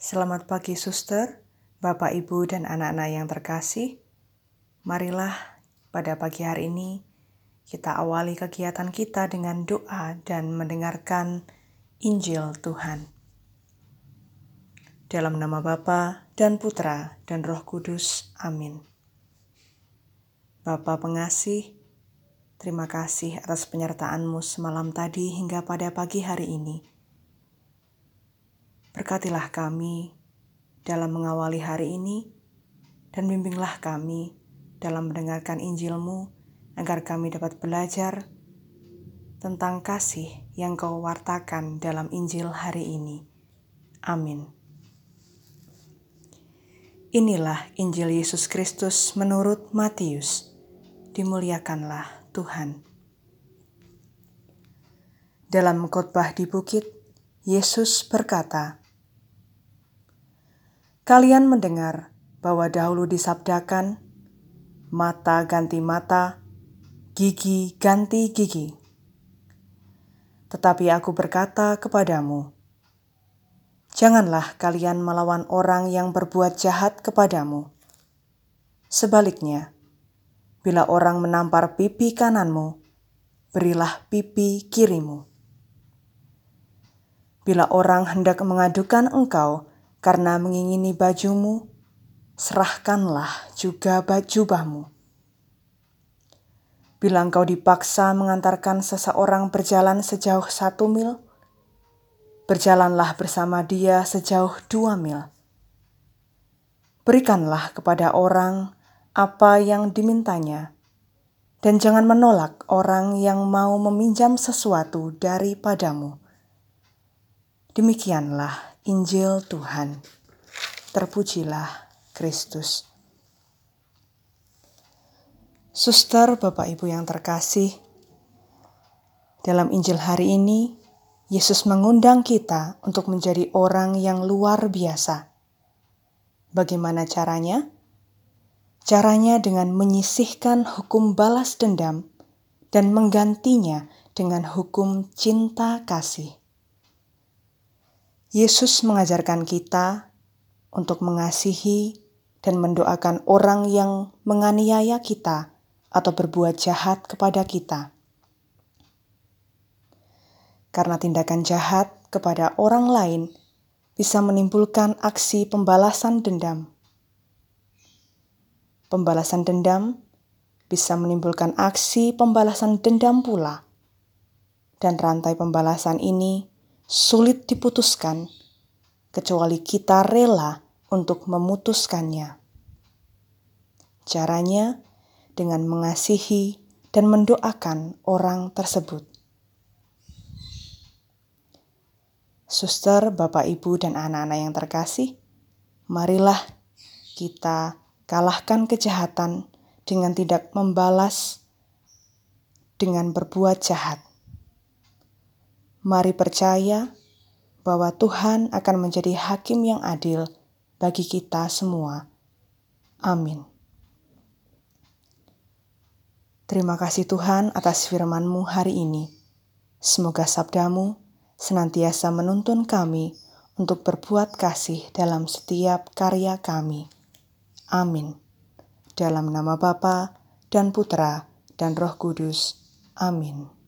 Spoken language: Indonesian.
Selamat pagi suster, Bapak Ibu dan anak-anak yang terkasih. Marilah pada pagi hari ini kita awali kegiatan kita dengan doa dan mendengarkan Injil Tuhan. Dalam nama Bapa dan Putra dan Roh Kudus. Amin. Bapa pengasih, terima kasih atas penyertaanmu semalam tadi hingga pada pagi hari ini. Berkatilah kami dalam mengawali hari ini dan bimbinglah kami dalam mendengarkan Injilmu agar kami dapat belajar tentang kasih yang kau wartakan dalam Injil hari ini. Amin. Inilah Injil Yesus Kristus menurut Matius. Dimuliakanlah Tuhan. Dalam khotbah di bukit, Yesus berkata, Kalian mendengar bahwa dahulu disabdakan, mata ganti mata, gigi ganti gigi. Tetapi aku berkata kepadamu, janganlah kalian melawan orang yang berbuat jahat kepadamu. Sebaliknya, bila orang menampar pipi kananmu, berilah pipi kirimu. Bila orang hendak mengadukan engkau karena mengingini bajumu, serahkanlah juga baju Bila engkau dipaksa mengantarkan seseorang berjalan sejauh satu mil, berjalanlah bersama dia sejauh dua mil. Berikanlah kepada orang apa yang dimintanya, dan jangan menolak orang yang mau meminjam sesuatu daripadamu. Demikianlah Injil Tuhan. Terpujilah Kristus. Suster, Bapak Ibu yang terkasih, dalam Injil hari ini, Yesus mengundang kita untuk menjadi orang yang luar biasa. Bagaimana caranya? Caranya dengan menyisihkan hukum balas dendam dan menggantinya dengan hukum cinta kasih. Yesus mengajarkan kita untuk mengasihi dan mendoakan orang yang menganiaya kita atau berbuat jahat kepada kita. Karena tindakan jahat kepada orang lain bisa menimbulkan aksi pembalasan dendam. Pembalasan dendam bisa menimbulkan aksi pembalasan dendam pula, dan rantai pembalasan ini sulit diputuskan kecuali kita rela untuk memutuskannya. Caranya dengan mengasihi dan mendoakan orang tersebut. Suster, Bapak, Ibu, dan anak-anak yang terkasih, marilah kita kalahkan kejahatan dengan tidak membalas dengan berbuat jahat Mari percaya bahwa Tuhan akan menjadi hakim yang adil bagi kita semua. Amin. Terima kasih Tuhan atas firman-Mu hari ini. Semoga sabdamu senantiasa menuntun kami untuk berbuat kasih dalam setiap karya kami. Amin. Dalam nama Bapa dan Putra dan Roh Kudus. Amin.